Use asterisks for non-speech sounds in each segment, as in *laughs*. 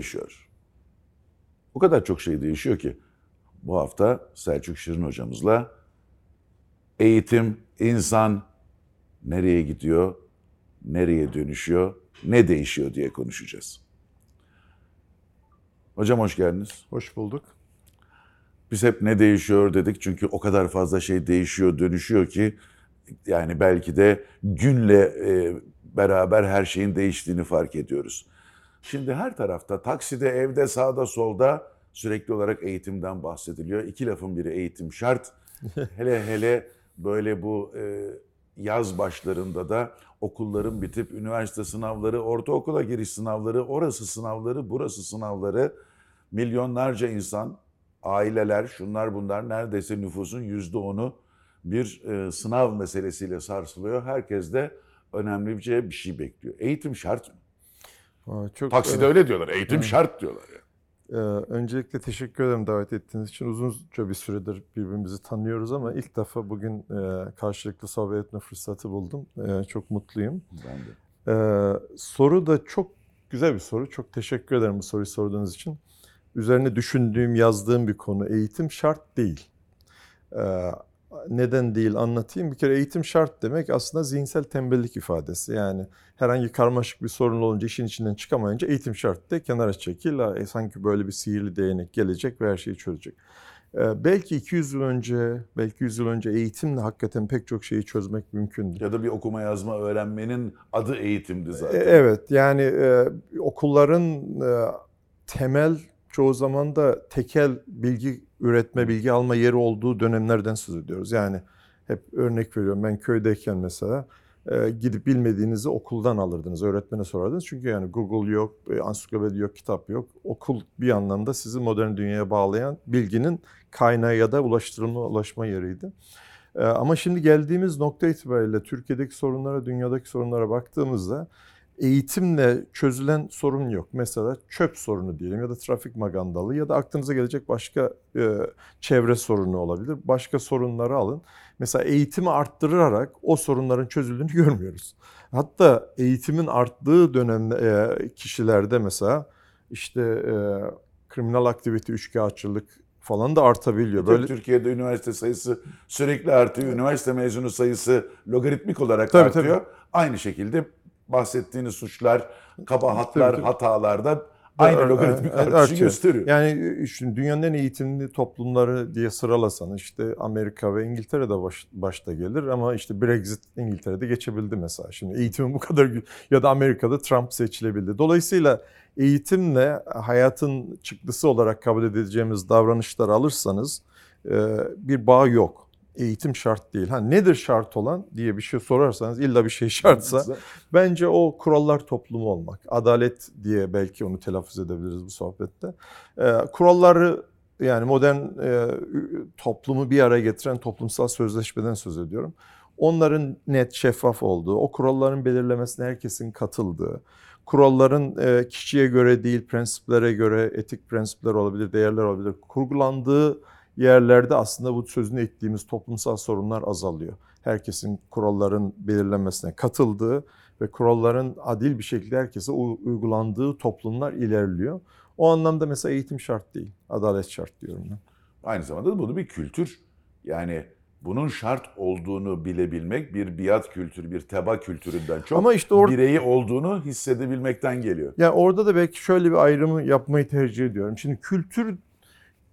değişiyor? O kadar çok şey değişiyor ki. Bu hafta Selçuk Şirin hocamızla eğitim, insan nereye gidiyor, nereye dönüşüyor, ne değişiyor diye konuşacağız. Hocam hoş geldiniz. Hoş bulduk. Biz hep ne değişiyor dedik çünkü o kadar fazla şey değişiyor, dönüşüyor ki yani belki de günle e, beraber her şeyin değiştiğini fark ediyoruz. Şimdi her tarafta, takside, evde, sağda, solda sürekli olarak eğitimden bahsediliyor. İki lafın biri eğitim şart. *laughs* hele hele böyle bu e, yaz başlarında da okulların bitip üniversite sınavları, ortaokula giriş sınavları, orası sınavları, burası sınavları milyonlarca insan, aileler, şunlar bunlar neredeyse nüfusun yüzde onu bir e, sınav meselesiyle sarsılıyor. Herkes de önemli bir şey, bir şey bekliyor. Eğitim şart mı? Aa, Çok, Takside öyle diyorlar. Eğitim Evet. şart diyorlar. Yani. Ee, öncelikle teşekkür ederim davet ettiğiniz için. Uzunca bir süredir birbirimizi tanıyoruz ama ilk defa bugün e, karşılıklı sohbet etme fırsatı buldum. E, çok mutluyum. Ben de. Ee, soru da çok güzel bir soru. Çok teşekkür ederim bu soruyu sorduğunuz için. Üzerine düşündüğüm, yazdığım bir konu. Eğitim şart değil. Ee, neden değil anlatayım. Bir kere eğitim şart demek aslında zihinsel tembellik ifadesi. Yani herhangi karmaşık bir sorun olunca işin içinden çıkamayınca eğitim şart de kenara çekil. E, sanki böyle bir sihirli değnek gelecek ve her şeyi çözecek. Ee, belki 200 yıl önce, belki 100 yıl önce eğitimle hakikaten pek çok şeyi çözmek mümkündü. Ya da bir okuma yazma öğrenmenin adı eğitimdi E, zaten. Evet yani e, okulların e, temel çoğu zaman da tekel bilgi üretme, bilgi alma yeri olduğu dönemlerden söz ediyoruz. Yani hep örnek veriyorum ben köydeyken mesela e, gidip bilmediğinizi okuldan alırdınız, öğretmene sorardınız. Çünkü yani Google yok, e, ansiklopedi yok, kitap yok. Okul bir anlamda sizi modern dünyaya bağlayan bilginin kaynağı ya da ulaştırılma, ulaşma yeriydi. E, Ama şimdi geldiğimiz nokta itibariyle Türkiye'deki sorunlara, dünyadaki sorunlara baktığımızda eğitimle çözülen sorun yok. Mesela çöp sorunu diyelim ya da trafik magandalı ya da aklınıza gelecek başka e, çevre sorunu olabilir. Başka sorunları alın. Mesela eğitimi arttırarak o sorunların çözüldüğünü görmüyoruz. Hatta eğitimin arttığı dönemde e, kişilerde mesela işte e, kriminal aktivite, üçkağıtçılık falan da artabiliyor. Böyle... Türkiye'de üniversite sayısı sürekli artıyor. Üniversite mezunu sayısı logaritmik olarak Tabii, artıyor. Aynı şekilde bahsettiğiniz suçlar, kabahatlar, Tabii, hatalarda aynı logaritmik artışı gösteriyor. Yani şimdi dünyanın en eğitimli toplumları diye sıralasan işte Amerika ve İngiltere de baş, başta gelir ama işte Brexit İngiltere'de geçebildi mesela. Şimdi eğitimin bu kadar ya da Amerika'da Trump seçilebildi. Dolayısıyla eğitimle hayatın çıktısı olarak kabul edeceğimiz davranışları alırsanız e, bir bağ yok. Eğitim şart değil. Ha nedir şart olan diye bir şey sorarsanız illa bir şey *laughs* şartsa Bence o kurallar toplumu olmak. Adalet diye belki onu telaffuz edebiliriz bu sohbette. Ee, kuralları yani modern e, toplumu bir araya getiren toplumsal sözleşmeden söz ediyorum. Onların net, şeffaf olduğu, o kuralların belirlemesine herkesin katıldığı, kuralların e, kişiye göre değil, prensiplere göre, etik prensipler olabilir, değerler olabilir, kurgulandığı yerlerde aslında bu sözünü ettiğimiz toplumsal sorunlar azalıyor. Herkesin kuralların belirlenmesine katıldığı ve kuralların adil bir şekilde herkese uygulandığı toplumlar ilerliyor. O anlamda mesela eğitim şart değil, adalet şart diyorum ben. Aynı zamanda da bunu bir kültür. Yani bunun şart olduğunu bilebilmek bir biat kültürü, bir teba kültüründen çok Ama işte orada bireyi olduğunu hissedebilmekten geliyor. yani orada da belki şöyle bir ayrımı yapmayı tercih ediyorum. Şimdi kültür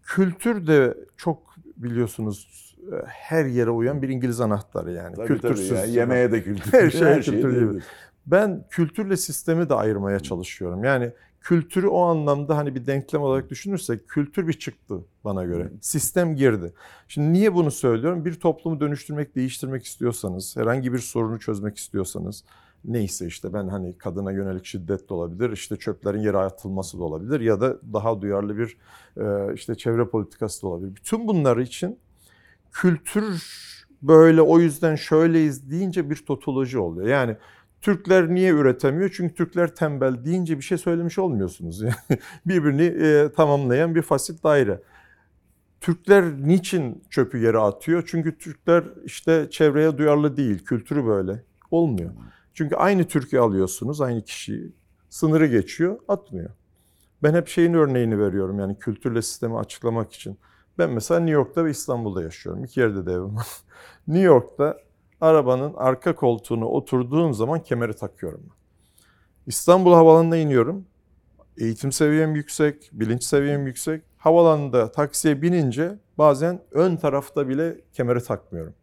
kültür de çok biliyorsunuz her yere uyan bir İngiliz anahtarı yani. Tabii Kültürsüz. tabii. Yani yemeğe de kültür. Her şeye kültür diyebiliriz. diyebiliriz. Ben kültürle sistemi de ayırmaya çalışıyorum. Yani kültürü o anlamda hani bir denklem olarak düşünürsek kültür bir çıktı bana göre. Sistem girdi. Şimdi niye bunu söylüyorum? Bir toplumu dönüştürmek, değiştirmek istiyorsanız, herhangi bir sorunu çözmek istiyorsanız neyse işte ben hani kadına yönelik şiddet de olabilir, işte çöplerin yere atılması da olabilir ya da daha duyarlı bir e, işte çevre politikası da olabilir. Bütün bunlar için kültür böyle o yüzden şöyleyiz deyince bir totoloji oluyor. Yani Türkler niye üretemiyor? Çünkü Türkler tembel deyince bir şey söylemiş olmuyorsunuz. *laughs* Birbirini e, tamamlayan bir fasit daire. Türkler niçin çöpü yere atıyor? Çünkü Türkler işte çevreye duyarlı değil, kültürü böyle. Olmuyor. Çünkü aynı Türk'ü alıyorsunuz, aynı kişiyi. Sınırı geçiyor, atmıyor. Ben hep şeyin örneğini veriyorum yani kültürle sistemi açıklamak için. Ben mesela New York'ta ve İstanbul'da yaşıyorum. İki yerde de evim var. *laughs* New York'ta arabanın arka koltuğuna oturduğum zaman kemeri takıyorum. İstanbul Havalanı'na iniyorum. Eğitim seviyem yüksek, bilinç seviyem yüksek. Havalanında taksiye binince bazen ön tarafta bile kemeri takmıyorum.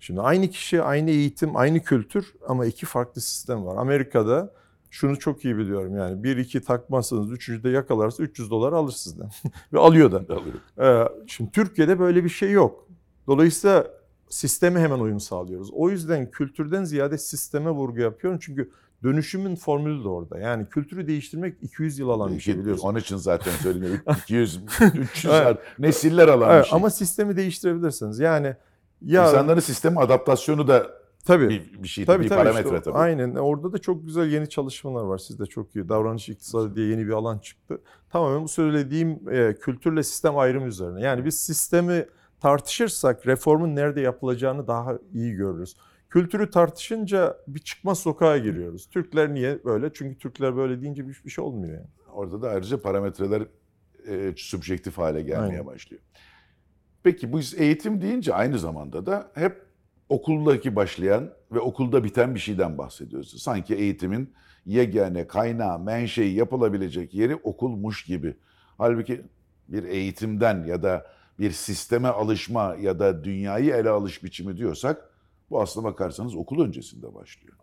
Şimdi aynı kişi, aynı eğitim, aynı kültür ama iki farklı sistem var. Amerika'da şunu çok iyi biliyorum yani bir iki takmazsanız üçüncüde yakalarsa 300 dolar alır sizden *laughs* ve alıyor da. Alıyorum. Ee, şimdi Türkiye'de böyle bir şey yok. Dolayısıyla sisteme hemen uyum sağlıyoruz. O yüzden kültürden ziyade sisteme vurgu yapıyorum. Çünkü dönüşümün formülü de orada. Yani kültürü değiştirmek 200 yıl alan bir şey biliyorsun. Onun için zaten söyleniyor. 200, 300 Evet. nesiller alan bir şey. ama sistemi değiştirebilirsiniz. Yani ya İnsanların sistemi adaptasyonu da tabii bir, bir şey, Tabii bir tabii parametre işte, tabii. Aynen. Orada da çok güzel yeni çalışmalar var. Sizde çok iyi. Davranış iktisadı diye yeni bir alan çıktı. Tamamen bu söylediğim e, kültürle sistem ayrımı üzerine. Yani biz sistemi tartışırsak reformun nerede yapılacağını daha iyi görürüz. Kültürü tartışınca bir çıkmaz sokağa giriyoruz. Türkler niye böyle? Çünkü Türkler böyle deyince bir, bir şey olmuyor yani. Orada da ayrıca parametreler e, subjektif hale gelmeye Aynen. başlıyor. Peki bu eğitim deyince aynı zamanda da hep okuldaki başlayan ve okulda biten bir şeyden bahsediyoruz. Sanki eğitimin yegane kaynağı, menşei yapılabilecek yeri okulmuş gibi. Halbuki bir eğitimden ya da bir sisteme alışma ya da dünyayı ele alış biçimi diyorsak bu aslına bakarsanız okul öncesinde başlıyor.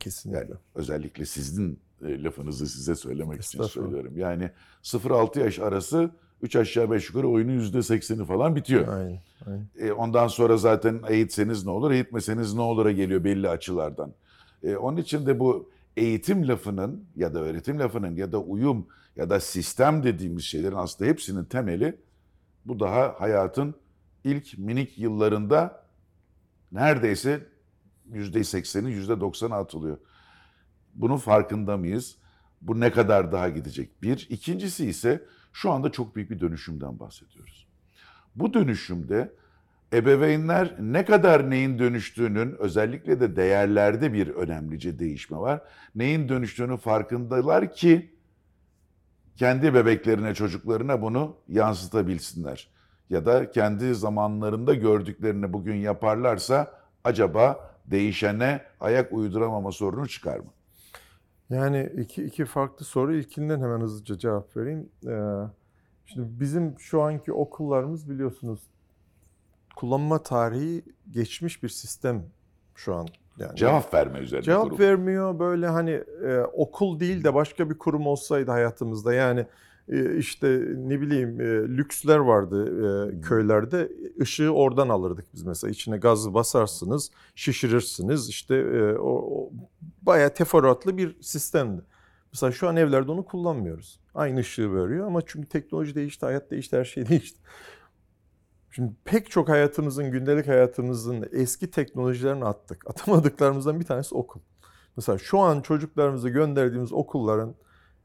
Kesinlikle. Yani özellikle sizin e, lafınızı size söylemek için söylüyorum. Yani 0-6 yaş arası 3 aşağı 5 yukarı oyunun %80'i falan bitiyor. Aynen. aynen. E, ondan sonra zaten eğitseniz ne olur, eğitmeseniz ne olur'a geliyor belli açılardan. E, onun için de bu eğitim lafının ya da öğretim lafının ya da uyum ya da sistem dediğimiz şeylerin aslında hepsinin temeli bu daha hayatın ilk minik yıllarında neredeyse %80'i %90'ı atılıyor. Bunun farkında mıyız? Bu ne kadar daha gidecek? Bir. İkincisi ise şu anda çok büyük bir dönüşümden bahsediyoruz. Bu dönüşümde ebeveynler ne kadar neyin dönüştüğünün özellikle de değerlerde bir önemlice değişme var. Neyin dönüştüğünü farkındalar ki kendi bebeklerine, çocuklarına bunu yansıtabilsinler. Ya da kendi zamanlarında gördüklerini bugün yaparlarsa acaba değişene ayak uyduramama sorunu çıkar mı? Yani iki, iki farklı soru. İlkinden hemen hızlıca cevap vereyim. Ee, şimdi bizim şu anki okullarımız biliyorsunuz kullanma tarihi geçmiş bir sistem şu an. Yani Cevap verme üzerine Cevap kurulu. vermiyor böyle hani e, okul değil de başka bir kurum olsaydı hayatımızda yani e, işte ne bileyim e, lüksler vardı e, köylerde ışığı oradan alırdık biz mesela içine gazı basarsınız şişirirsiniz işte e, o, o bayağı teferruatlı bir sistemdi. Mesela şu an evlerde onu kullanmıyoruz. Aynı ışığı veriyor ama çünkü teknoloji değişti, hayat değişti, her şey *laughs* değişti. Şimdi pek çok hayatımızın, gündelik hayatımızın eski teknolojilerini attık. Atamadıklarımızdan bir tanesi okul. Mesela şu an çocuklarımızı gönderdiğimiz okulların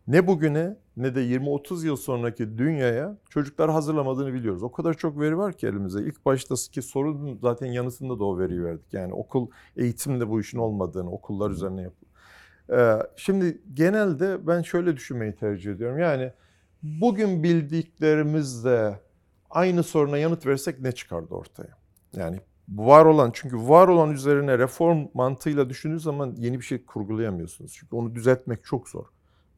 ne bugüne ne de 20-30 yıl sonraki dünyaya çocuklar hazırlamadığını biliyoruz. O kadar çok veri var ki elimizde. İlk baştaki sorunun zaten yanıtında da o veriyi verdik. Yani okul eğitimde bu işin olmadığını, okullar üzerine yapılıyor. Ee, şimdi genelde ben şöyle düşünmeyi tercih ediyorum. Yani bugün bildiklerimizle aynı soruna yanıt versek ne çıkardı ortaya? Yani var olan çünkü var olan üzerine reform mantığıyla düşündüğünüz zaman yeni bir şey kurgulayamıyorsunuz. Çünkü onu düzeltmek çok zor.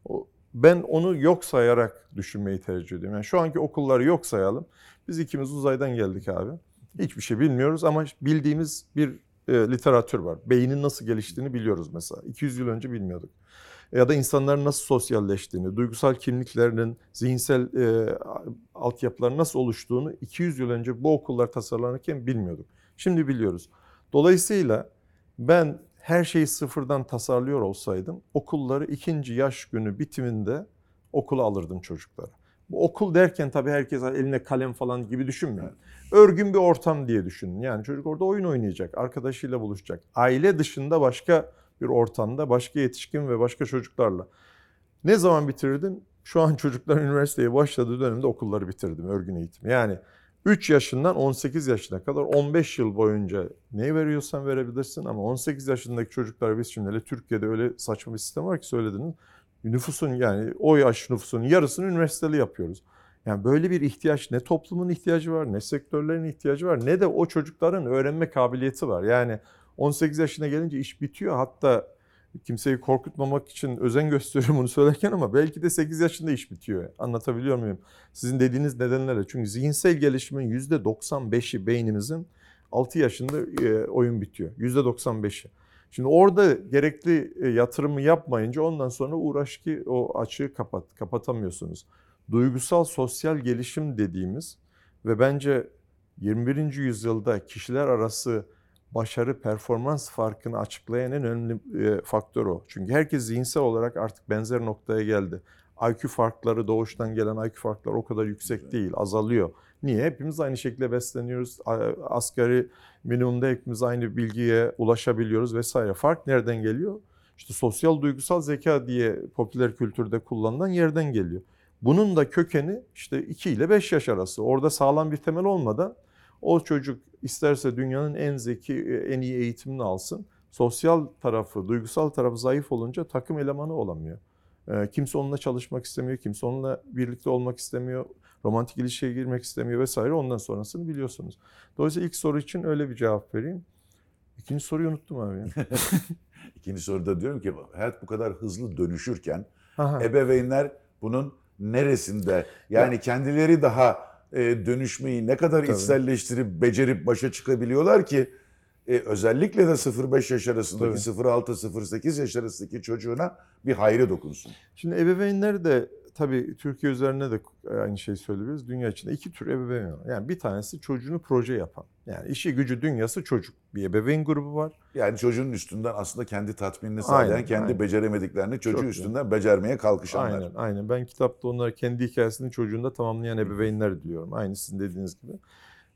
O, ben onu yok sayarak düşünmeyi tercih ediyorum. Yani şu anki okulları yok sayalım. Biz ikimiz uzaydan geldik abi. Hiçbir şey bilmiyoruz ama bildiğimiz bir e, literatür var. Beynin nasıl geliştiğini biliyoruz mesela. 200 yıl önce bilmiyorduk. Ya da insanların nasıl sosyalleştiğini, duygusal kimliklerinin, zihinsel e, altyapıların nasıl oluştuğunu 200 yıl önce bu okullar tasarlanırken bilmiyorduk. Şimdi biliyoruz. Dolayısıyla ben her şeyi sıfırdan tasarlıyor olsaydım okulları ikinci yaş günü bitiminde okula alırdım çocuklara. Bu okul derken tabii herkes eline kalem falan gibi düşünmüyor. Örgün bir ortam diye düşünün. Yani çocuk orada oyun oynayacak, arkadaşıyla buluşacak. Aile dışında başka bir ortamda, başka yetişkin ve başka çocuklarla. Ne zaman bitirdim? Şu an çocuklar *laughs* üniversiteye başladığı dönemde okulları bitirdim, örgün eğitim. Yani 3 yaşından 18 yaşına kadar 15 yıl boyunca ne veriyorsan verebilirsin ama 18 yaşındaki çocuklar biz şimdi hele Türkiye'de öyle saçma bir sistem var ki söylediniz. Nüfusun yani o yaş nüfusunun yarısını üniversiteli yapıyoruz. Yani böyle bir ihtiyaç ne toplumun ihtiyacı var ne sektörlerin ihtiyacı var ne de o çocukların öğrenme kabiliyeti var. Yani 18 yaşına gelince iş bitiyor hatta kimseyi korkutmamak için özen gösteriyorum bunu söylerken ama belki de 8 yaşında iş bitiyor. Anlatabiliyor muyum? Sizin dediğiniz nedenlerle. Çünkü zihinsel gelişimin %95'i beynimizin 6 yaşında e, oyun bitiyor. %95'i. Şimdi orada gerekli e, yatırımı yapmayınca ondan sonra uğraş ki o açığı kapat, kapatamıyorsunuz. Duygusal sosyal gelişim dediğimiz ve bence 21. yüzyılda kişiler arası başarı performans farkını açıklayan en önemli e, faktör o. Çünkü herkes zihinsel olarak artık benzer noktaya geldi. IQ farkları doğuştan gelen IQ farkları o kadar yüksek değil, azalıyor. Niye? Hepimiz aynı şekilde besleniyoruz. Asgari minimumda hepimiz aynı bilgiye ulaşabiliyoruz vesaire. Fark nereden geliyor? İşte sosyal duygusal zeka diye popüler kültürde kullanılan yerden geliyor. Bunun da kökeni işte 2 ile 5 yaş arası. Orada sağlam bir temel olmadan o çocuk isterse dünyanın en zeki, en iyi eğitimini alsın. Sosyal tarafı, duygusal tarafı zayıf olunca takım elemanı olamıyor. Ee, Kimse onunla çalışmak istemiyor, kimse onunla birlikte olmak istemiyor, romantik ilişkiye girmek istemiyor vesaire. Ondan sonrasını biliyorsunuz. Dolayısıyla ilk soru için öyle bir cevap vereyim. İkinci soruyu unuttum abi. ya. *laughs* İkinci soruda diyorum ki hayat bu kadar hızlı dönüşürken Aha. ebeveynler bunun neresinde yani kendileri daha e, dönüşmeyi ne kadar Tabii. içselleştirip becerip başa çıkabiliyorlar ki e, özellikle de 0-5 yaş arasındaki Tabii. 0-6-0-8 yaş arasındaki çocuğuna bir hayrı dokunsun. Şimdi ebeveynler de tabii Türkiye üzerine de aynı şeyi söyleyebiliriz. Dünya içinde iki tür ebeveyn var. Yani bir tanesi çocuğunu proje yapan. Yani işi gücü dünyası çocuk. Bir ebeveyn grubu var. Yani çocuğun üstünden aslında kendi tatminini sağlayan, Aynen, kendi aynen. beceremediklerini çocuğu Çok üstünden becermeye kalkışanlar. Aynen, aynen. Ben kitapta onları kendi hikayesini çocuğunda tamamlayan ebeveynler diyorum. Aynı sizin dediğiniz gibi.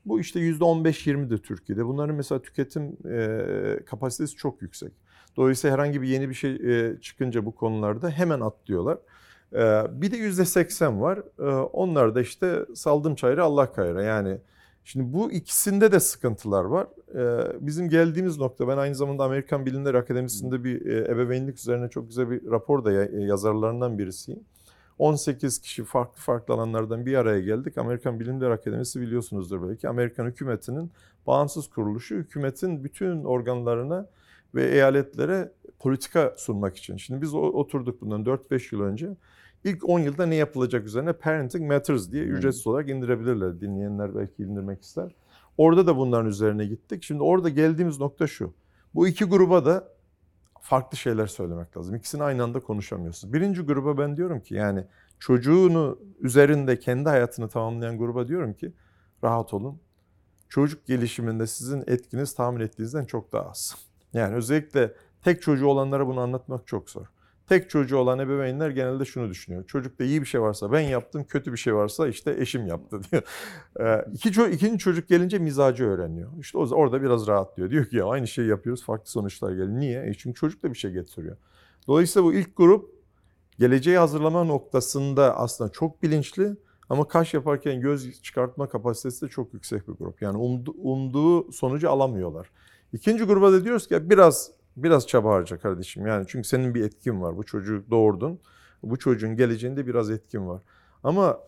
Bu işte %15-20'dir Türkiye'de. Bunların mesela tüketim e, kapasitesi çok yüksek. Dolayısıyla herhangi bir yeni bir şey e, çıkınca bu konularda hemen atlıyorlar. E, bir de %80 var. E, onlar da işte saldım çayırı Allah kayıra. Yani şimdi bu ikisinde de sıkıntılar var. E, bizim geldiğimiz nokta ben aynı zamanda Amerikan Bilimler Akademisi'nde bir e, ebeveynlik üzerine çok güzel bir rapor da e, yazarlarından birisiyim. 18 kişi farklı farklı alanlardan bir araya geldik. Amerikan Bilimler Akademisi biliyorsunuzdur belki. Amerikan hükümetinin bağımsız kuruluşu hükümetin bütün organlarına ve eyaletlere politika sunmak için. Şimdi biz oturduk bundan 4-5 yıl önce. İlk 10 yılda ne yapılacak üzerine Parenting Matters diye ücretsiz olarak indirebilirler. Dinleyenler belki indirmek ister. Orada da bunların üzerine gittik. Şimdi orada geldiğimiz nokta şu. Bu iki gruba da farklı şeyler söylemek lazım. İkisini aynı anda konuşamıyorsunuz. Birinci gruba ben diyorum ki yani çocuğunu üzerinde kendi hayatını tamamlayan gruba diyorum ki rahat olun. Çocuk gelişiminde sizin etkiniz tahmin ettiğinizden çok daha az. *laughs* Yani özellikle tek çocuğu olanlara bunu anlatmak çok zor. Tek çocuğu olan ebeveynler genelde şunu düşünüyor. Çocukta iyi bir şey varsa ben yaptım, kötü bir şey varsa işte eşim yaptı *laughs* diyor. Ee, iki ço- ikinci çocuk gelince mizacı öğreniyor. İşte orada biraz rahatlıyor. Diyor ki ya aynı şeyi yapıyoruz farklı sonuçlar geliyor. Niye? E çünkü çocuk da bir şey getiriyor. Dolayısıyla bu ilk grup geleceği hazırlama noktasında aslında çok bilinçli ama kaş yaparken göz çıkartma kapasitesi de çok yüksek bir grup. Yani umdu- umduğu sonucu alamıyorlar. İkinci gruba da diyoruz ki biraz biraz çaba harca kardeşim. Yani çünkü senin bir etkin var. Bu çocuğu doğurdun. Bu çocuğun geleceğinde biraz etkin var. Ama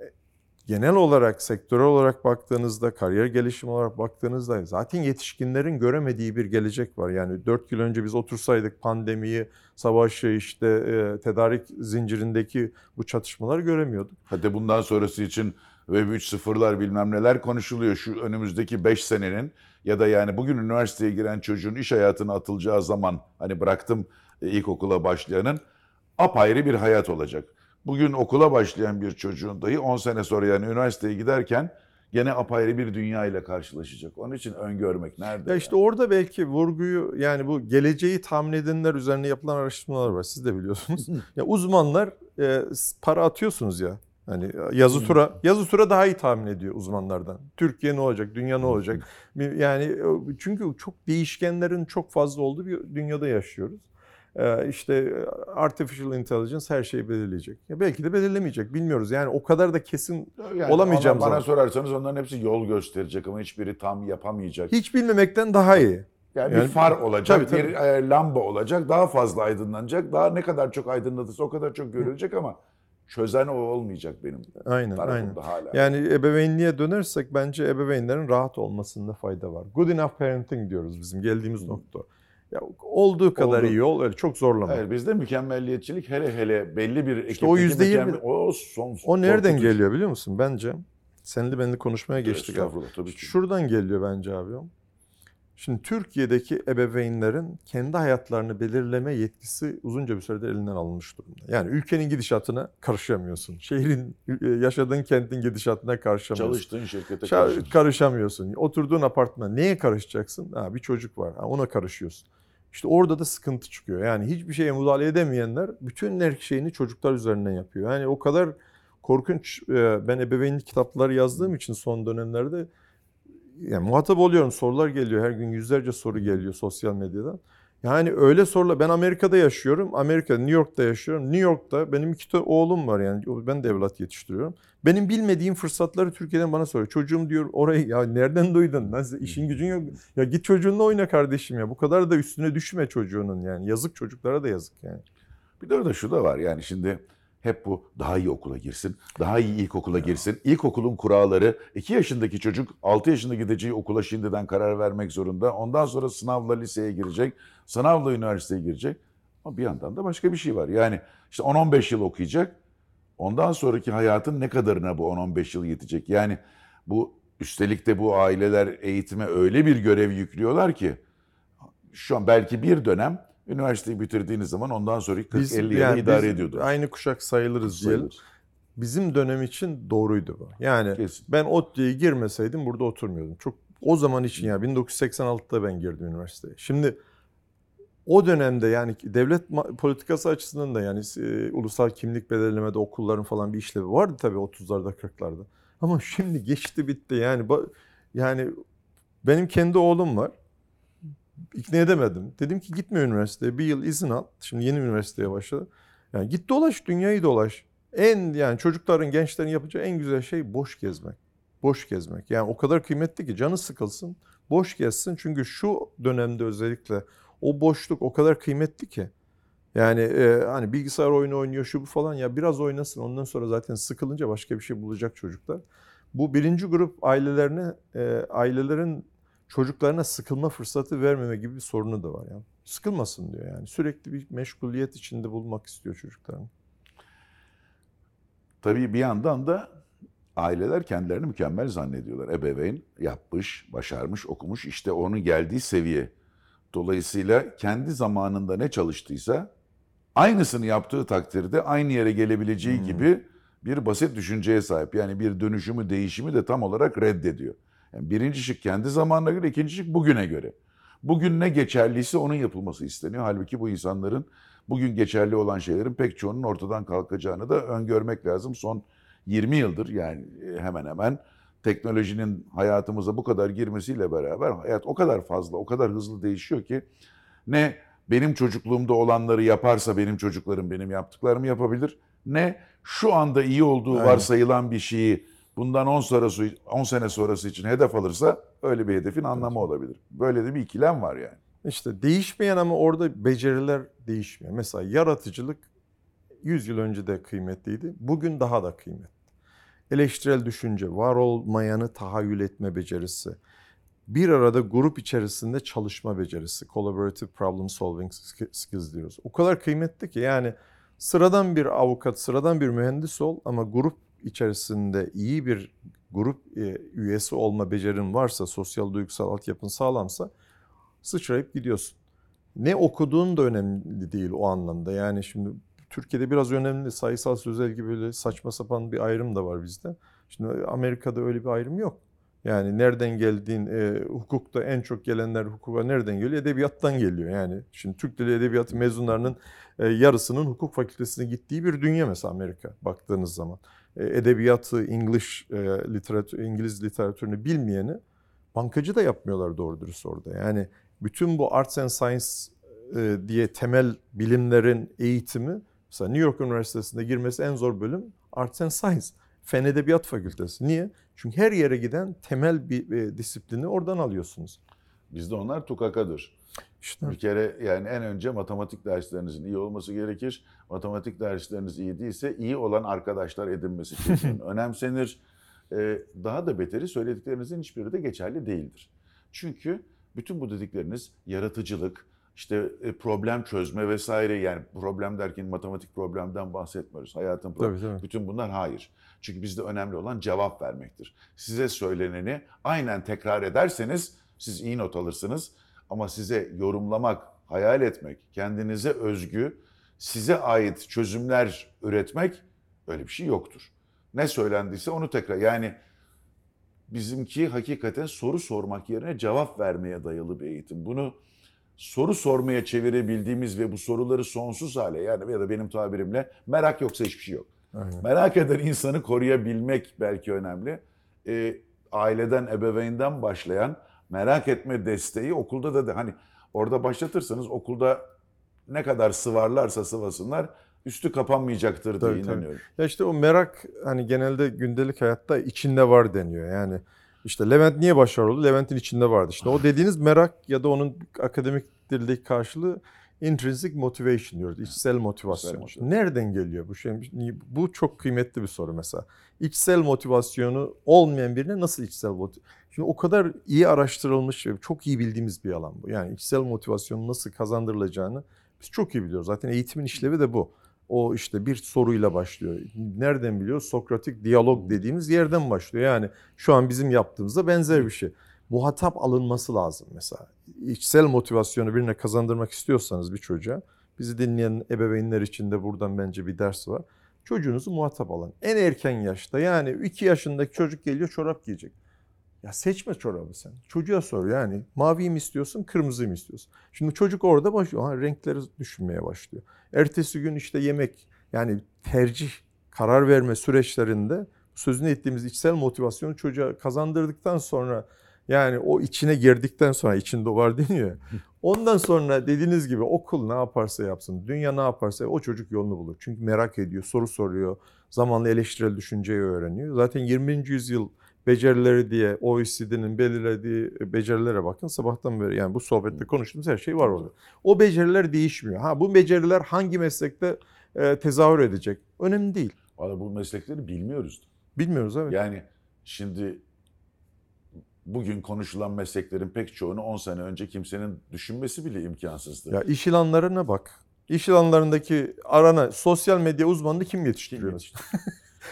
e, genel olarak sektörel olarak baktığınızda, kariyer gelişimi olarak baktığınızda zaten yetişkinlerin göremediği bir gelecek var. Yani 4 yıl önce biz otursaydık pandemiyi, savaşı, işte e, tedarik zincirindeki bu çatışmaları göremiyorduk. Hadi bundan sonrası için Web 3.0'lar bilmem neler konuşuluyor. Şu önümüzdeki 5 senenin ya da yani bugün üniversiteye giren çocuğun iş hayatına atılacağı zaman hani bıraktım e, ilkokula başlayanın apayrı bir hayat olacak. Bugün okula başlayan bir çocuğun dahi 10 sene sonra yani üniversiteye giderken gene apayrı bir dünya ile karşılaşacak. Onun için öngörmek nerede? Ya işte orada belki vurguyu yani bu geleceği tahmin edenler üzerine yapılan araştırmalar var. Siz de biliyorsunuz. ya uzmanlar e, para atıyorsunuz ya. Hani yazı tura, yazı tura daha iyi tahmin ediyor uzmanlardan. Türkiye ne olacak, dünya ne olacak? Bir- Yani çünkü çok değişkenlerin çok fazla olduğu bir dünyada yaşıyoruz. Ee, işte artificial intelligence her şeyi belirleyecek. Ya belki de belirlemeyecek, bilmiyoruz. Yani o kadar da kesin Yani olamayacağım Bana zaman. sorarsanız onların hepsi yol gösterecek ama hiçbiri tam yapamayacak. hiç bilmemekten daha iyi. Yani, Yani- bir far olacak, Tabii, tabii. bir e, lamba olacak, daha fazla aydınlanacak. Daha ne kadar çok aydınlatırsa o kadar çok görülecek ama çözen o olmayacak benim Aynen, aynen. tarafımda hala. Yani ebeveynliğe dönersek bence ebeveynlerin rahat olmasında fayda var. Good enough parenting diyoruz bizim geldiğimiz nokta. Ya olduğu kadar Oldu. iyi ol, öyle çok zorlama. Hayır, bizde mükemmelliyetçilik hele hele belli bir ekipteki o yüzde yirmi- o son O nereden korkutucu. geliyor biliyor musun? Bence senli benli konuşmaya geçtik abi. Estağfurullah tabii ki. Şuradan geliyor bence abi. Şimdi Türkiye'deki ebeveynlerin kendi hayatlarını belirleme yetkisi uzunca bir süredir elinden alınmış durumda. Yani ülkenin gidişatına karışamıyorsun. Şehrin, e, yaşadığın kentin gidişatına karışamıyorsun. Çalıştığın şirkete karşı. karışamıyorsun. Oturduğun apartman neye karışacaksın? Ha, bir çocuk var. Ha, ona karışıyorsun. İşte orada da sıkıntı çıkıyor. Yani hiçbir şeye müdahale edemeyenler bütün her şeyini çocuklar üzerinden yapıyor. Yani o kadar korkunç. e, Ben ebeveynlik kitapları yazdığım için son dönemlerde yani muhatap oluyorum. Sorular geliyor. Her gün yüzlerce soru geliyor sosyal medyadan. Yani öyle sorular. Ben Amerika'da yaşıyorum. Amerika'da, New York'ta yaşıyorum. New York'ta benim iki tane oğlum var yani. Ben de evlat yetiştiriyorum. Benim bilmediğim fırsatları Türkiye'den bana soruyor. Çocuğum diyor orayı ya nereden duydun? Nasıl işin gücün yok. Ya git çocuğunla oyna kardeşim ya. Bu kadar da üstüne düşme çocuğunun yani. Yazık çocuklara da yazık yani. Bir de orada şu da var yani şimdi hep bu daha iyi okula girsin, daha iyi ilkokula girsin. İlkokulun kuralları 2 yaşındaki çocuk 6 yaşında gideceği okula şimdiden karar vermek zorunda. Ondan sonra sınavla liseye girecek, sınavla üniversiteye girecek. Ama bir yandan da başka bir şey var. Yani işte 10-15 yıl okuyacak. Ondan sonraki hayatın ne kadarına bu 10-15 yıl yetecek? Yani bu üstelik de bu aileler eğitime öyle bir görev yüklüyorlar ki şu an belki bir dönem üniversiteyi bitirdiğiniz zaman ondan sonraki 40-50 yılı yani idare ediyordu. Aynı kuşak sayılırız diyelim. Bizim dönem için doğruydu bu. Yani Kesin. ben ODTÜ'ye girmeseydim burada oturmuyordum. Çok o zaman için ya 1986'da ben girdim üniversiteye. Şimdi o dönemde yani devlet politikası açısından da yani e, ulusal kimlik belirlemede okulların falan bir işlevi vardı tabii 30'larda 40'larda. Ama şimdi geçti bitti yani yani benim kendi oğlum var. İkna edemedim. Dedim ki gitme üniversiteye. Bir yıl izin al. Şimdi yeni üniversiteye başladı. Yani git dolaş, dünyayı dolaş. En yani çocukların, gençlerin yapacağı en güzel şey boş gezmek. Boş gezmek. Yani o kadar kıymetli ki canı sıkılsın, boş gezsin. Çünkü şu dönemde özellikle o boşluk o kadar kıymetli ki. Yani e, hani bilgisayar oyunu oynuyor şu bu falan ya biraz oynasın ondan sonra zaten sıkılınca başka bir şey bulacak çocuklar. Bu birinci grup ailelerine e, ailelerin çocuklarına sıkılma fırsatı vermeme gibi bir sorunu da var yani. Sıkılmasın diyor yani. Sürekli bir meşguliyet içinde bulmak istiyor çocukların. Tabii bir yandan da aileler kendilerini mükemmel zannediyorlar. Ebeveyn yapmış, başarmış, okumuş işte onun geldiği seviye. Dolayısıyla kendi zamanında ne çalıştıysa aynısını yaptığı takdirde aynı yere gelebileceği Hmm. gibi bir basit düşünceye sahip. Yani bir dönüşümü, değişimi de tam olarak reddediyor. Yani birinci şık kendi zamanına göre, ikinci şık bugüne göre. Bugün ne geçerliyse onun yapılması isteniyor. Halbuki bu insanların bugün geçerli olan şeylerin pek çoğunun ortadan kalkacağını da öngörmek lazım. Son 20 yıldır yani e, hemen hemen teknolojinin hayatımıza bu kadar girmesiyle beraber hayat o kadar fazla, o kadar hızlı değişiyor ki ne benim çocukluğumda olanları yaparsa benim çocuklarım benim yaptıklarımı yapabilir. Ne şu anda iyi olduğu varsayılan bir şeyi bundan 10 sonrası 10 sene sonrası için hedef alırsa öyle bir hedefin anlamı olabilir. Böyle de bir ikilem var yani. İşte değişmeyen ama orada beceriler değişmiyor. Mesela yaratıcılık 100 yıl önce de kıymetliydi. Bugün daha da kıymetli. Eleştirel düşünce, var olmayanı tahayyül etme becerisi, bir arada grup içerisinde çalışma becerisi, collaborative problem solving skills diyoruz. O kadar kıymetli ki yani sıradan bir avukat, sıradan bir mühendis ol ama grup içerisinde iyi bir grup e, üyesi olma becerin varsa, sosyal duygusal altyapın sağlamsa sıçrayıp gidiyorsun. Ne okuduğun da önemli değil o anlamda. Yani şimdi Türkiye'de biraz önemli sayısal sözel gibi böyle saçma sapan bir ayrım da var bizde. Şimdi Amerika'da öyle bir ayrım yok. Yani nereden geldiğin, e, hukukta en çok gelenler hukuka nereden geliyor? Edebiyattan geliyor. Yani şimdi Türk Dili Edebiyatı mezunlarının e, yarısının hukuk fakültesine gittiği bir dünya mesela Amerika baktığınız zaman. E, edebiyatı, English e, literatür, İngiliz literatürünü bilmeyeni bankacı da yapmıyorlar doğru dürüst orada. Yani bütün bu arts and science e, diye temel bilimlerin eğitimi mesela New York Üniversitesi'nde girmesi en zor bölüm arts and science. Fen Edebiyat Fakültesi. Niye? Çünkü her yere giden temel bir e, disiplini oradan alıyorsunuz. Bizde onlar tukakadır. İşte Bir kere yani en önce matematik derslerinizin iyi olması gerekir. Matematik dersleriniz iyi değilse iyi olan arkadaşlar edinmesi kesin *laughs* önemsenir. Ee, daha da beteri söylediklerinizin hiçbiri de geçerli değildir. Çünkü bütün bu dedikleriniz yaratıcılık, işte e, problem çözme vesaire yani problem derken matematik problemden bahsetmiyoruz. Hayatın problemi. tabii tabii. Bütün bunlar hayır. Çünkü bizde önemli olan cevap vermektir. Size söyleneni aynen tekrar ederseniz siz iyi not alırsınız. Ama size yorumlamak, hayal etmek, kendinize özgü, size ait çözümler üretmek öyle bir şey yoktur. Ne söylendiyse onu tekrar yani bizimki hakikaten soru sormak yerine cevap vermeye dayalı bir eğitim. Bunu soru sormaya çevirebildiğimiz ve bu soruları sonsuz hale yani ya da benim tabirimle merak yoksa hiçbir şey yok. Aynen. Merak eden insanı koruyabilmek belki önemli. Ee, aileden, ebeveynden başlayan merak etme desteği okulda da, da hani orada başlatırsanız okulda ne kadar sıvarlarsa sıvasınlar üstü kapanmayacaktır diye Tabii, tabii. inanıyorum. Ya işte o merak hani genelde gündelik hayatta içinde var deniyor. Yani işte Levent niye başarılı oldu? Levent'in içinde vardı. İşte o dediğiniz merak ya da onun akademik dildeki karşılığı intrinsic motivation diyoruz. İçsel motivasyon. İçsel İşte nereden geliyor bu şey? Bu çok kıymetli bir soru mesela. İçsel motivasyonu olmayan birine nasıl içsel motivasyon? Şimdi o kadar iyi araştırılmış çok iyi bildiğimiz bir alan bu. Yani içsel motivasyonun nasıl kazandırılacağını biz çok iyi biliyoruz. Zaten eğitimin işlevi de bu. O işte bir soruyla başlıyor. Nereden biliyoruz? Sokratik diyalog dediğimiz yerden başlıyor. Yani şu an bizim yaptığımızda benzer bir şey. Muhatap alınması lazım mesela. İçsel motivasyonu birine kazandırmak istiyorsanız bir çocuğa, bizi dinleyen ebeveynler için de buradan bence bir ders var. Çocuğunuzu muhatap alın. En erken yaşta yani 2 yaşındaki çocuk geliyor çorap giyecek. Ya seçme çorabı sen. Çocuğa sor yani maviyi mi istiyorsun, kırmızıyı mı istiyorsun? Şimdi çocuk orada başlıyor. Ha, renkleri düşünmeye başlıyor. Ertesi gün işte yemek yani tercih, karar verme süreçlerinde sözünü ettiğimiz içsel motivasyonu çocuğa kazandırdıktan sonra yani o içine girdikten sonra içinde var deniyor. Ondan sonra dediğiniz gibi okul ne yaparsa yapsın, dünya ne yaparsa o çocuk yolunu bulur. Çünkü merak ediyor, soru soruyor, zamanla eleştirel düşünceyi öğreniyor. Zaten 20. yüzyıl becerileri diye OECD'nin belirlediği becerilere bakın sabahtan beri yani bu sohbette konuştuğumuz her şey var orada. O beceriler değişmiyor. Ha bu beceriler hangi meslekte e, tezahür edecek? Önemli değil. Valla bu meslekleri bilmiyoruz. Bilmiyoruz evet. Yani şimdi bugün konuşulan mesleklerin pek çoğunu 10 sene önce kimsenin düşünmesi bile imkansızdı. Ya iş ilanlarına bak. İş ilanlarındaki arana sosyal medya uzmanını kim yetiştiriyor? *laughs*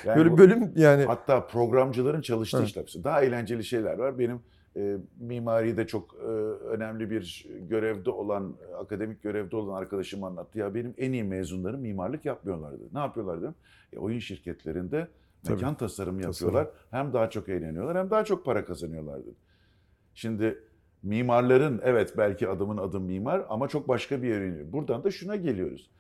Yani Böyle bu- bölüm yani Hatta programcıların çalıştığı Evet. işler. Daha eğlenceli şeyler var. Benim e, mimaride çok e, önemli bir görevde olan, akademik görevde olan arkadaşım anlattı. Ya benim en iyi mezunlarım mimarlık yapmıyorlardı. Ne yapıyorlardı? E, oyun şirketlerinde. Mekan tasarımı Tasarım. yapıyorlar. Hem daha çok eğleniyorlar hem daha çok para kazanıyorlardı. Şimdi mimarların evet belki adımın adım mimar ama çok başka bir yere iniyor. Buradan da şuna geliyoruz.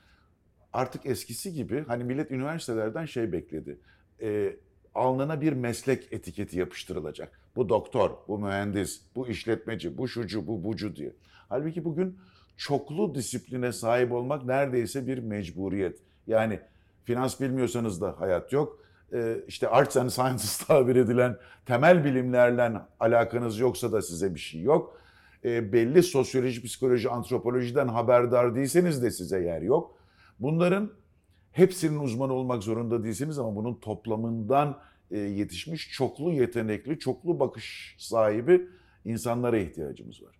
Artık eskisi gibi hani millet üniversitelerden şey bekledi. Ee, alnına bir meslek etiketi yapıştırılacak. Bu doktor, bu mühendis, bu işletmeci, bu şucu, bu bucu diye. Halbuki bugün çoklu disipline sahip olmak neredeyse bir mecburiyet. Yani finans bilmiyorsanız da hayat yok. Ee, işte arts and sciences *laughs* tabir edilen temel bilimlerle alakanız yoksa da size bir şey yok. Ee, belli sosyoloji, psikoloji, antropolojiden haberdar değilseniz de size yer yok. Bunların hepsinin uzmanı olmak zorunda değilsiniz ama bunun toplamından e, yetişmiş çoklu yetenekli, çoklu bakış sahibi insanlara ihtiyacımız var.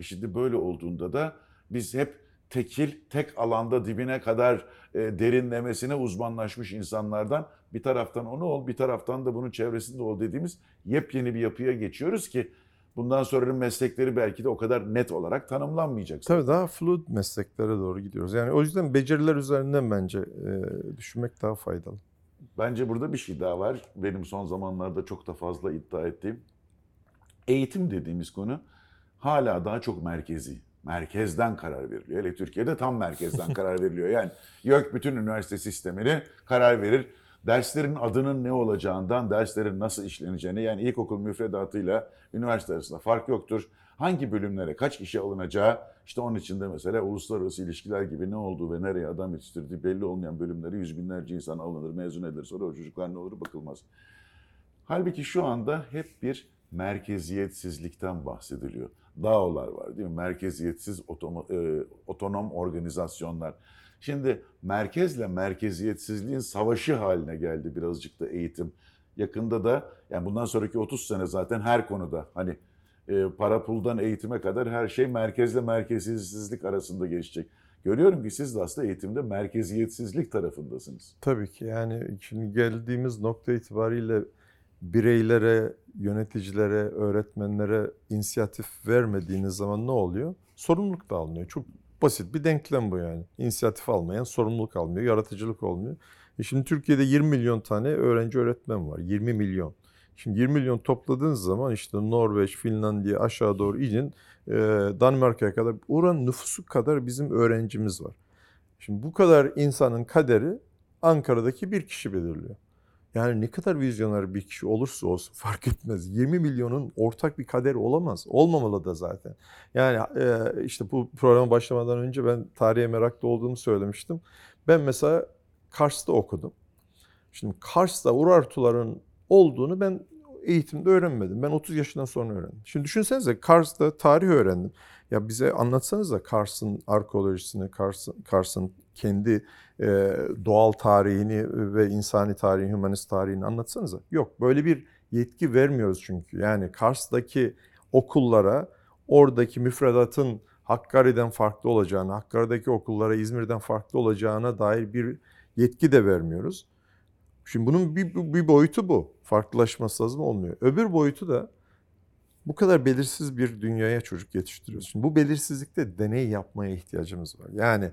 E şimdi böyle olduğunda da biz hep tekil, tek alanda dibine kadar e, derinlemesine uzmanlaşmış insanlardan bir taraftan onu ol, bir taraftan da bunun çevresinde ol dediğimiz yepyeni bir yapıya geçiyoruz ki bundan sonranın meslekleri belki de o kadar net olarak tanımlanmayacak. tabii daha fluid mesleklere doğru gidiyoruz. Yani o yüzden beceriler üzerinden bence e, düşünmek daha faydalı. Bence burada bir şey daha var. Benim son zamanlarda çok da fazla iddia ettiğim. Eğitim dediğimiz konu hala daha çok merkezi. Merkezden karar veriliyor. Hele Türkiye'de tam merkezden *laughs* karar veriliyor. Yani YÖK bütün üniversite sistemini karar verir. Derslerin adının ne olacağından, derslerin nasıl işleneceğini yani ilkokul müfredatıyla üniversite arasında fark yoktur. Hangi bölümlere kaç kişi alınacağı işte onun içinde mesela uluslararası ilişkiler gibi ne olduğu ve nereye adam yetiştirdiği belli olmayan bölümlere yüz binlerce insan alınır, mezun edilir. Sonra o çocuklar ne olur bakılmaz. Halbuki şu anda hep bir merkeziyetsizlikten bahsediliyor. DAO'lar var değil mi? Merkeziyetsiz otomo- e, otonom organizasyonlar. Şimdi merkezle merkeziyetsizliğin savaşı haline geldi birazcık da eğitim. Yakında da yani bundan sonraki 30 sene zaten her konuda hani e, para puldan eğitime kadar her şey merkezle merkeziyetsizlik arasında geçecek. Görüyorum ki siz de aslında eğitimde merkeziyetsizlik tarafındasınız. Tabii ki yani şimdi geldiğimiz nokta itibariyle bireylere, yöneticilere, öğretmenlere inisiyatif vermediğiniz zaman ne oluyor? Sorumluluk da almıyor. Çok basit bir denklem bu yani. İnisiyatif almayan sorumluluk almıyor, yaratıcılık olmuyor. E şimdi Türkiye'de 20 milyon tane öğrenci öğretmen var. 20 milyon. Şimdi 20 milyon topladığınız zaman işte Norveç, Finlandiya aşağı doğru inin e, Danimarka'ya kadar oranın nüfusu kadar bizim öğrencimiz var. Şimdi bu kadar insanın kaderi Ankara'daki bir kişi belirliyor. Yani ne kadar vizyoner bir kişi olursa olsun *laughs* fark etmez. 20 milyonun ortak bir kaderi olamaz. Olmamalı da zaten. Yani e, işte bu programa başlamadan önce ben tarihe meraklı olduğumu söylemiştim. Ben mesela Kars'ta okudum. Şimdi Kars'ta Urartuların olduğunu ben eğitimde öğrenmedim. Ben 30 yaşından sonra öğrendim. Şimdi düşünsenize Kars'ta tarih öğrendim. Ya bize anlatsanız da Kars'ın arkeolojisini, Kars'ın, Kars'ın kendi e, doğal tarihini ve insani tarihini, humanist tarihini anlatsanıza. Yok böyle bir yetki vermiyoruz çünkü. Yani Kars'taki okullara oradaki müfredatın Hakkari'den farklı olacağını, Hakkari'deki okullara İzmir'den farklı olacağına dair bir yetki de vermiyoruz. Şimdi bunun bir, bir boyutu bu. Farklılaşması lazım olmuyor. Öbür boyutu da bu kadar belirsiz bir dünyaya çocuk yetiştiriyoruz. Şimdi bu belirsizlikte deney yapmaya ihtiyacımız var. Yani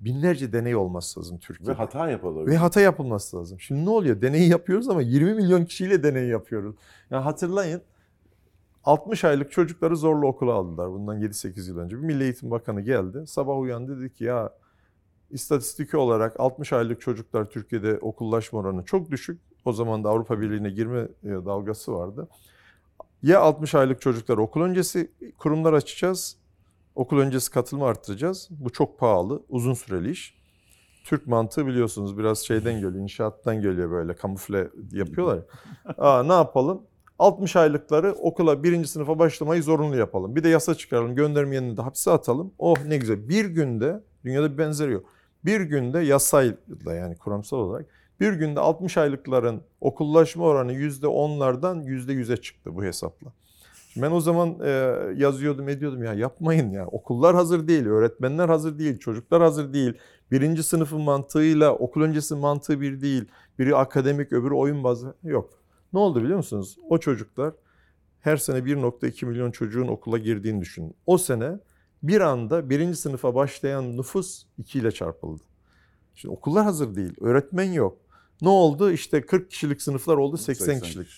binlerce deney olması lazım Türkiye'de. Ve hata yapılıyor. Ve hata yapılması lazım. Şimdi ne oluyor? Deneyi yapıyoruz ama 20 milyon kişiyle deney yapıyoruz. Yani hatırlayın 60 aylık çocukları zorla okula aldılar bundan 7-8 yıl önce. Bir Milli Eğitim Bakanı geldi. Sabah uyandı dedi ki ya istatistiki olarak 60 aylık çocuklar Türkiye'de okullaşma oranı çok düşük. O zaman da Avrupa Birliği'ne girme e, dalgası vardı. Ya 60 aylık çocuklar okul öncesi kurumlar açacağız. Okul öncesi katılımı arttıracağız. Bu çok pahalı, uzun süreli iş. Türk mantığı biliyorsunuz biraz şeyden geliyor, inşaattan geliyor böyle kamufle yapıyorlar. ya. *laughs* Aa, ne yapalım? 60 aylıkları okula birinci sınıfa başlamayı zorunlu yapalım. Bir de yasa çıkaralım, göndermeyenini de hapse atalım. Oh ne güzel. Bir günde, dünyada bir benzeri yok. Bir günde yasayla yani kuramsal olarak bir günde 60 aylıkların okullaşma oranı %10'lardan %100'e çıktı bu hesapla. Ben o zaman e, yazıyordum ediyordum ya yapmayın ya okullar hazır değil, öğretmenler hazır değil, çocuklar hazır değil. Birinci sınıfın mantığıyla okul öncesi mantığı bir değil. Biri akademik öbürü oyun bazlı yok. Ne oldu biliyor musunuz? O çocuklar her sene 1.2 milyon çocuğun okula girdiğini düşünün. O sene bir anda birinci sınıfa başlayan nüfus 2 ile çarpıldı. Şimdi okullar hazır değil, öğretmen yok. Ne oldu? İşte 40 kişilik sınıflar oldu 80, kişilik.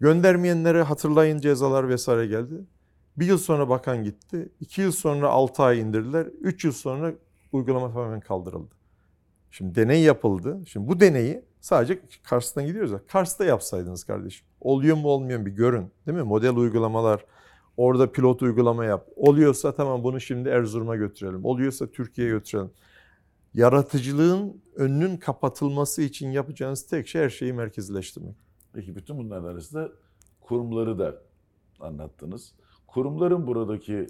Göndermeyenlere hatırlayın cezalar vesaire geldi. Bir yıl sonra bakan gitti. iki yıl sonra 6 ay indirdiler. Üç yıl sonra uygulama tamamen kaldırıldı. Şimdi deney yapıldı. Şimdi bu deneyi sadece Kars'tan gidiyoruz ya. Kars'ta yapsaydınız kardeşim. Oluyor mu olmuyor mu bir görün. Değil mi? Model uygulamalar. Orada pilot uygulama yap. Oluyorsa tamam bunu şimdi Erzurum'a götürelim. Oluyorsa Türkiye'ye götürelim. Yaratıcılığın önünün kapatılması için yapacağınız tek şey her şeyi merkezleştirmek. Peki bütün bunların arasında kurumları da anlattınız. Kurumların buradaki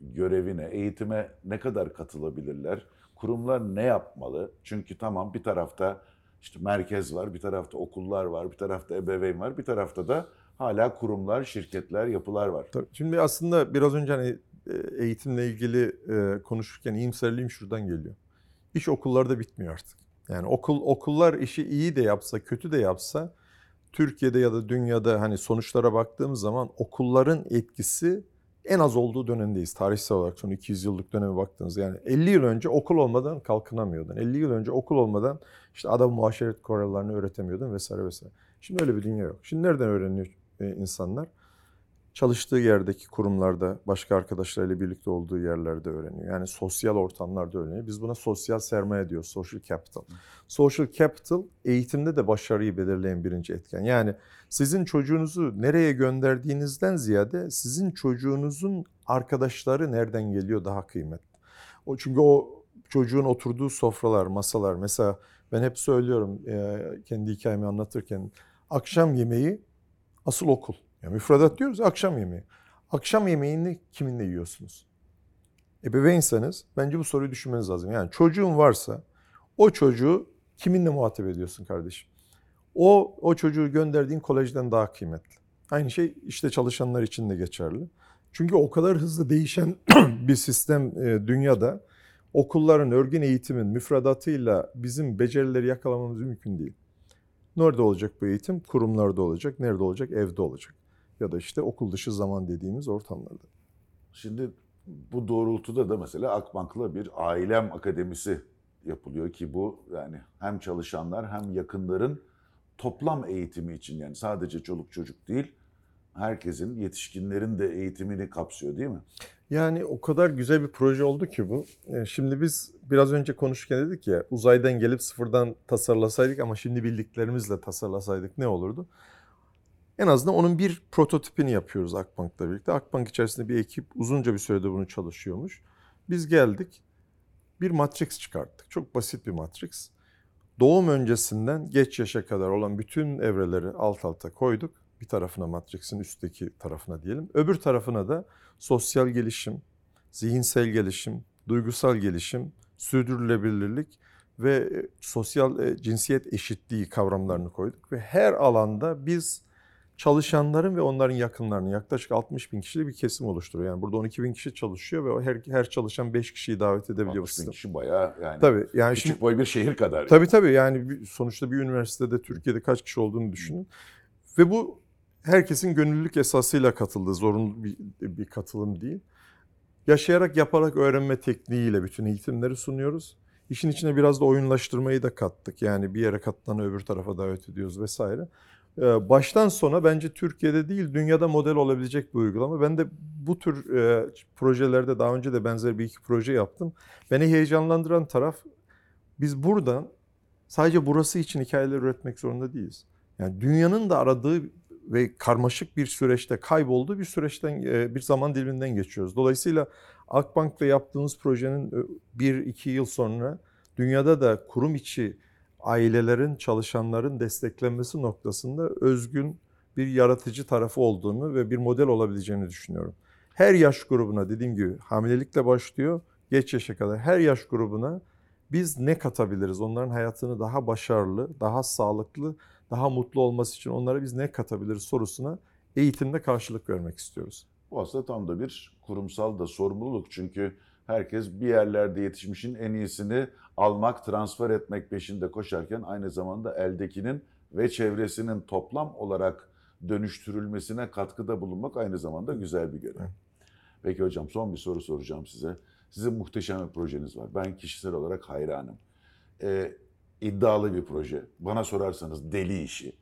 görevine, eğitime ne kadar katılabilirler? Kurumlar ne yapmalı? Çünkü tamam bir tarafta işte merkez var, bir tarafta okullar var, bir tarafta ebeveyn var, bir tarafta da hala kurumlar, şirketler, yapılar var. Tabii. Şimdi aslında biraz önce hani e, eğitimle ilgili e, konuşurken iyimserliğim şuradan geliyor. İş okullarda bitmiyor artık. Yani okul okullar işi iyi de yapsa, kötü de yapsa Türkiye'de ya da dünyada hani sonuçlara baktığımız zaman okulların etkisi en az olduğu dönemdeyiz. Tarihsel olarak son 200 yıllık döneme baktığınız yani 50 yıl önce okul olmadan kalkınamıyordun. 50 yıl önce okul olmadan işte adam muaşeret kurallarını öğretemiyordun vesaire vesaire. Şimdi öyle bir dünya yok. Şimdi nereden öğreniyor e, insanlar? Çalıştığı yerdeki kurumlarda, başka arkadaşlarıyla birlikte olduğu yerlerde öğreniyor. Yani sosyal ortamlarda öğreniyor. Biz buna sosyal sermaye diyoruz, social capital. Social capital eğitimde de başarıyı belirleyen birinci etken. Yani sizin çocuğunuzu nereye gönderdiğinizden ziyade sizin çocuğunuzun arkadaşları nereden geliyor daha kıymetli. O çünkü o çocuğun oturduğu sofralar, masalar mesela ben hep söylüyorum kendi hikayemi anlatırken akşam yemeği asıl okul. Ya müfredat diyoruz akşam yemeği. Akşam yemeğini kiminle yiyorsunuz? Ebeveynseniz bence bu soruyu düşünmeniz lazım. Yani çocuğun varsa o çocuğu kiminle muhatap ediyorsun kardeşim? O, o çocuğu gönderdiğin kolejden daha kıymetli. Aynı şey işte çalışanlar için de geçerli. Çünkü o kadar hızlı değişen *clears throat* bir sistem e, dünyada okulların, örgün eğitimin müfredatıyla bizim becerileri yakalamamız mümkün değil. Nerede olacak bu eğitim? Kurumlarda olacak. Nerede olacak? Evde olacak. Ya da işte okul dışı zaman dediğimiz ortamlarda. Şimdi bu doğrultuda da mesela Akbank'la bir ailem akademisi yapılıyor ki bu yani hem çalışanlar hem yakınların toplam eğitimi için yani sadece çoluk çocuk değil herkesin yetişkinlerin de eğitimini kapsıyor değil mi? Yani o kadar güzel bir proje oldu ki bu. E, Şimdi biz biraz önce konuşurken dedik ya uzaydan gelip sıfırdan tasarlasaydık ama şimdi bildiklerimizle tasarlasaydık ne olurdu? En azından onun bir prototipini yapıyoruz Akbank'la birlikte. Akbank içerisinde bir ekip uzunca bir süredir bunu çalışıyormuş. Biz geldik bir matrix çıkarttık. Çok basit bir matrix. Doğum öncesinden geç yaşa kadar olan bütün evreleri alt alta koyduk. Bir tarafına matrixin üstteki tarafına diyelim. Öbür tarafına da sosyal gelişim, zihinsel gelişim, duygusal gelişim, sürdürülebilirlik ve e, sosyal e, cinsiyet eşitliği kavramlarını koyduk. Ve her alanda biz çalışanların ve onların yakınlarının yaklaşık 60 bin kişilik bir kesim oluşturuyor. Yani burada 12 bin kişi çalışıyor ve her, her çalışan 5 kişiyi davet edebiliyor. bu 60 bin kişi bayağı yani Tabii yani küçük şimdi boy bir şehir kadar. Tabii tabii yani sonuçta bir üniversitede Türkiye'de kaç kişi olduğunu düşünün. Ve bu herkesin gönüllülük esasıyla katıldığı zorunlu bir, bir katılım değil. Yaşayarak yaparak öğrenme tekniğiyle bütün eğitimleri sunuyoruz. İşin içine biraz da oyunlaştırmayı da kattık. Yani bir yere katlanı öbür tarafa davet ediyoruz vesaire. Ee, Baştan sona bence Türkiye'de değil dünyada model olabilecek bir uygulama. Ben de bu tür e, projelerde daha önce de benzer bir iki proje yaptım. Beni heyecanlandıran taraf biz buradan sadece burası için hikayeler üretmek zorunda değiliz. Yani dünyanın da aradığı ve karmaşık bir süreçte kaybolduğu bir süreçten, e, bir zaman diliminden geçiyoruz. Dolayısıyla Akbank'ta yaptığımız projenin e, bir iki yıl sonra dünyada da kurum içi ailelerin, çalışanların desteklenmesi noktasında özgün bir yaratıcı tarafı olduğunu ve bir model olabileceğini düşünüyorum. Her yaş grubuna dediğim gibi hamilelikle başlıyor, geç yaşa kadar her yaş grubuna biz ne katabiliriz? Onların hayatını daha başarılı, daha sağlıklı, daha mutlu olması için onlara biz ne katabiliriz sorusuna eğitimde karşılık vermek istiyoruz. Bu aslında tam da bir kurumsal da sorumluluk. Çünkü herkes bir yerlerde yetişmişin en iyisini almak, transfer etmek peşinde koşarken aynı zamanda eldekinin ve çevresinin toplam olarak dönüştürülmesine katkıda bulunmak aynı zamanda güzel bir görev. Peki hocam son bir soru soracağım size. Sizin muhteşem bir projeniz var. Ben kişisel olarak hayranım. Ee, iddialı bir proje. Bana sorarsanız deli işi.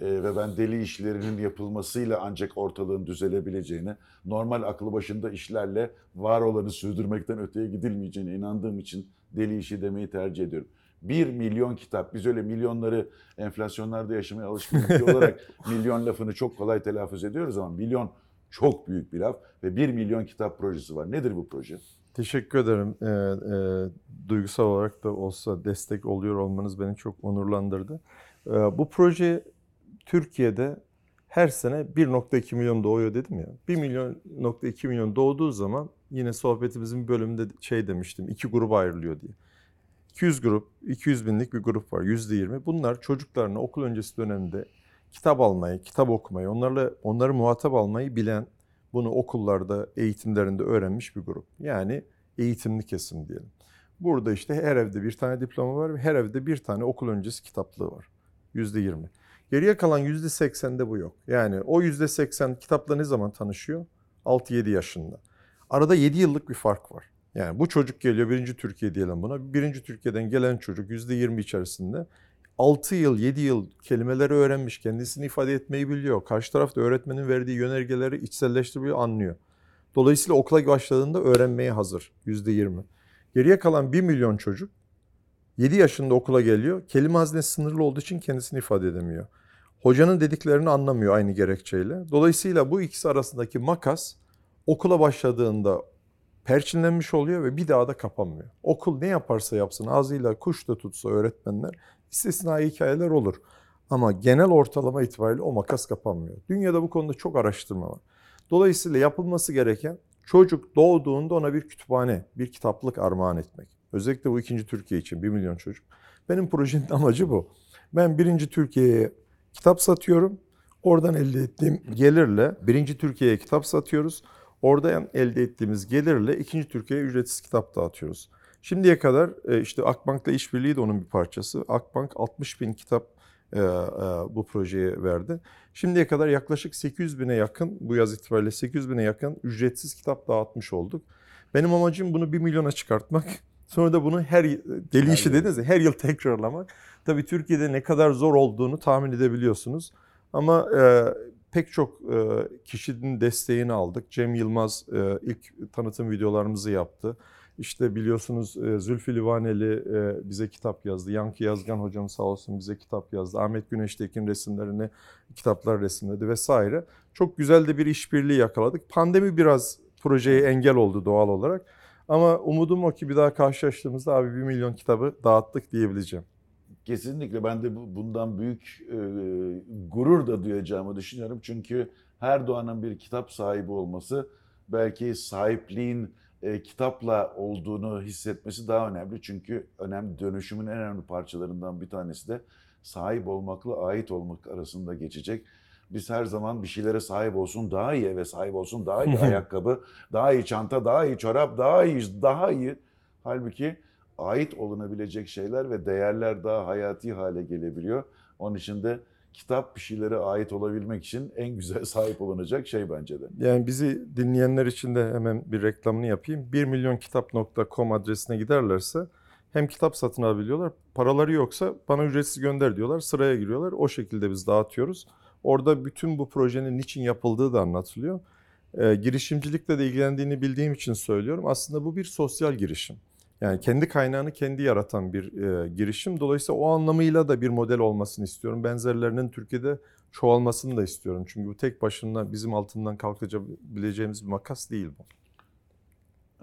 Ee, ve ben deli işlerinin yapılmasıyla ancak ortalığın düzelebileceğine, normal aklı başında işlerle var olanı sürdürmekten öteye gidilmeyeceğine inandığım için deli işi demeyi tercih ediyorum. Bir milyon kitap, biz öyle milyonları enflasyonlarda yaşamaya alışkın ülke *laughs* olarak milyon lafını çok kolay telaffuz ediyoruz ama milyon çok büyük bir laf ve bir milyon kitap projesi var. Nedir bu proje? Teşekkür ederim. Ee, e, duygusal olarak da olsa destek oluyor olmanız beni çok onurlandırdı. Ee, bu proje Türkiye'de her sene 1.2 milyon doğuyor dedim ya. 1 milyon nokta 2 milyon doğduğu zaman yine sohbetimizin bölümünde şey demiştim. iki gruba ayrılıyor diye. 200 grup, 200 binlik bir grup var. %20. Bunlar çocuklarına okul öncesi dönemde kitap almayı, kitap okumayı, onlarla onları muhatap almayı bilen, bunu okullarda, eğitimlerinde öğrenmiş bir grup. Yani eğitimli kesim diyelim. Burada işte her evde bir tane diploma var ve her evde bir tane okul öncesi kitaplığı var. Yüzde yirmi. Geriye kalan yüzde seksende bu yok. Yani o yüzde seksen kitapla ne zaman tanışıyor? 6-7 yaşında. Arada 7 yıllık bir fark var. Yani bu çocuk geliyor birinci Türkiye diyelim buna. Birinci Türkiye'den gelen çocuk yüzde yirmi içerisinde 6 yıl, 7 yıl kelimeleri öğrenmiş, kendisini ifade etmeyi biliyor. Karşı taraf da öğretmenin verdiği yönergeleri içselleştiriyor, anlıyor. Dolayısıyla okula başladığında öğrenmeye hazır yüzde yirmi. Geriye kalan 1 milyon çocuk 7 yaşında okula geliyor. Kelime hazinesi sınırlı olduğu için kendisini ifade edemiyor. Hocanın dediklerini anlamıyor aynı gerekçeyle. Dolayısıyla bu ikisi arasındaki makas okula başladığında perçinlenmiş oluyor ve bir daha da kapanmıyor. Okul ne yaparsa yapsın ağzıyla kuş da tutsa öğretmenler istisnai hikayeler olur. Ama genel ortalama itibariyle o makas kapanmıyor. Dünyada bu konuda çok araştırma var. Dolayısıyla yapılması gereken çocuk doğduğunda ona bir kütüphane, bir kitaplık armağan etmek. Özellikle bu ikinci Türkiye için 1 milyon çocuk. Benim projenin amacı bu. Ben birinci Türkiye'ye kitap satıyorum. Oradan elde ettiğim gelirle birinci Türkiye'ye kitap satıyoruz. Oradan elde ettiğimiz gelirle ikinci Türkiye'ye ücretsiz kitap dağıtıyoruz. Şimdiye kadar e, işte Akbank'la işbirliği de onun bir parçası. Akbank 60 bin kitap e, e, bu projeye verdi. Şimdiye kadar yaklaşık 800 bine yakın, bu yaz itibariyle 800 bine yakın ücretsiz kitap dağıtmış olduk. Benim amacım bunu 1 milyona çıkartmak. Sonra da bunu her deli işi dediniz ya, her yıl tekrarlamak. Tabii Türkiye'de ne kadar zor olduğunu tahmin edebiliyorsunuz. Ama e, pek çok e, kişinin desteğini aldık. Cem Yılmaz e, ilk tanıtım videolarımızı yaptı. İşte biliyorsunuz e, Zülfü Livaneli e, bize kitap yazdı. Yankı Yazgan hocam sağ olsun bize kitap yazdı. Ahmet Güneştekin resimlerini kitaplar resimledi vesaire. Çok güzel de bir işbirliği yakaladık. Pandemi biraz projeye engel oldu doğal olarak. Ama umudum o ki bir daha karşılaştığımızda abi 1 milyon kitabı dağıttık diyebileceğim. Kesinlikle ben de bu- bundan büyük e, gurur da duyacağımı düşünüyorum. Çünkü her doğanın bir kitap sahibi olması belki sahipliğin e, kitapla olduğunu hissetmesi daha önemli. Çünkü önemli dönüşümün en önemli parçalarından bir tanesi de sahip olmakla ait olmak arasında geçecek. Biz her zaman bir şeylere sahip olsun daha iyi eve sahip olsun daha iyi *laughs* ayakkabı, daha iyi çanta, daha iyi çorap, daha iyi, daha iyi. Halbuki ait olunabilecek şeyler ve değerler daha hayati hale gelebiliyor. Onun için de kitap bir şeylere ait olabilmek için en güzel *laughs* sahip olunacak şey bence de. Yani bizi dinleyenler için de hemen bir reklamını yapayım. 1milyonkitap.com adresine giderlerse hem kitap satın alabiliyorlar. Paraları yoksa bana ücretsiz gönder diyorlar. Sıraya giriyorlar. O şekilde biz dağıtıyoruz. Orada bütün bu projenin niçin yapıldığı da anlatılıyor. Ee, girişimcilikle de ilgilendiğini bildiğim için söylüyorum. Aslında bu bir sosyal girişim. Yani kendi kaynağını kendi yaratan bir e, girişim. Dolayısıyla o anlamıyla da bir model olmasını istiyorum. Benzerlerinin Türkiye'de çoğalmasını da istiyorum. Çünkü bu tek başına bizim altından kalkabileceğimiz bir makas değil bu.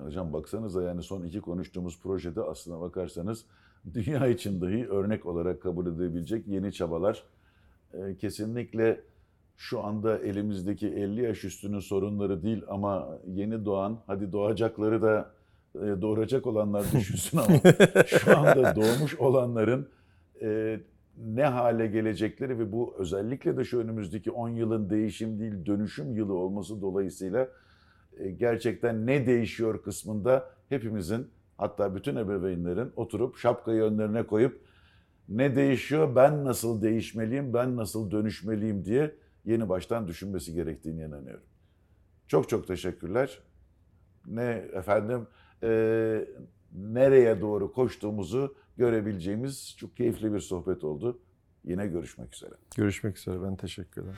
Hocam baksanıza yani son iki konuştuğumuz projede aslına bakarsanız *laughs* dünya için dahi örnek olarak kabul edilebilecek yeni çabalar. Ee, kesinlikle şu anda elimizdeki 50 yaş üstünün sorunları değil ama yeni doğan, hadi doğacakları da e, doğuracak olanlar *laughs* düşünsün ama şu anda doğmuş olanların e, ne hale gelecekleri ve bu özellikle de şu önümüzdeki 10 yılın değişim değil dönüşüm yılı olması dolayısıyla e, gerçekten ne değişiyor kısmında hepimizin hatta bütün ebeveynlerin oturup şapkayı önlerine koyup ne değişiyor, ben nasıl değişmeliyim, ben nasıl dönüşmeliyim diye yeni baştan düşünmesi gerektiğini inanıyorum. Çok çok teşekkürler. Ne efendim e, nereye doğru koştuğumuzu görebileceğimiz çok keyifli bir sohbet oldu. Yine görüşmek üzere. Görüşmek üzere. Ben teşekkür ederim.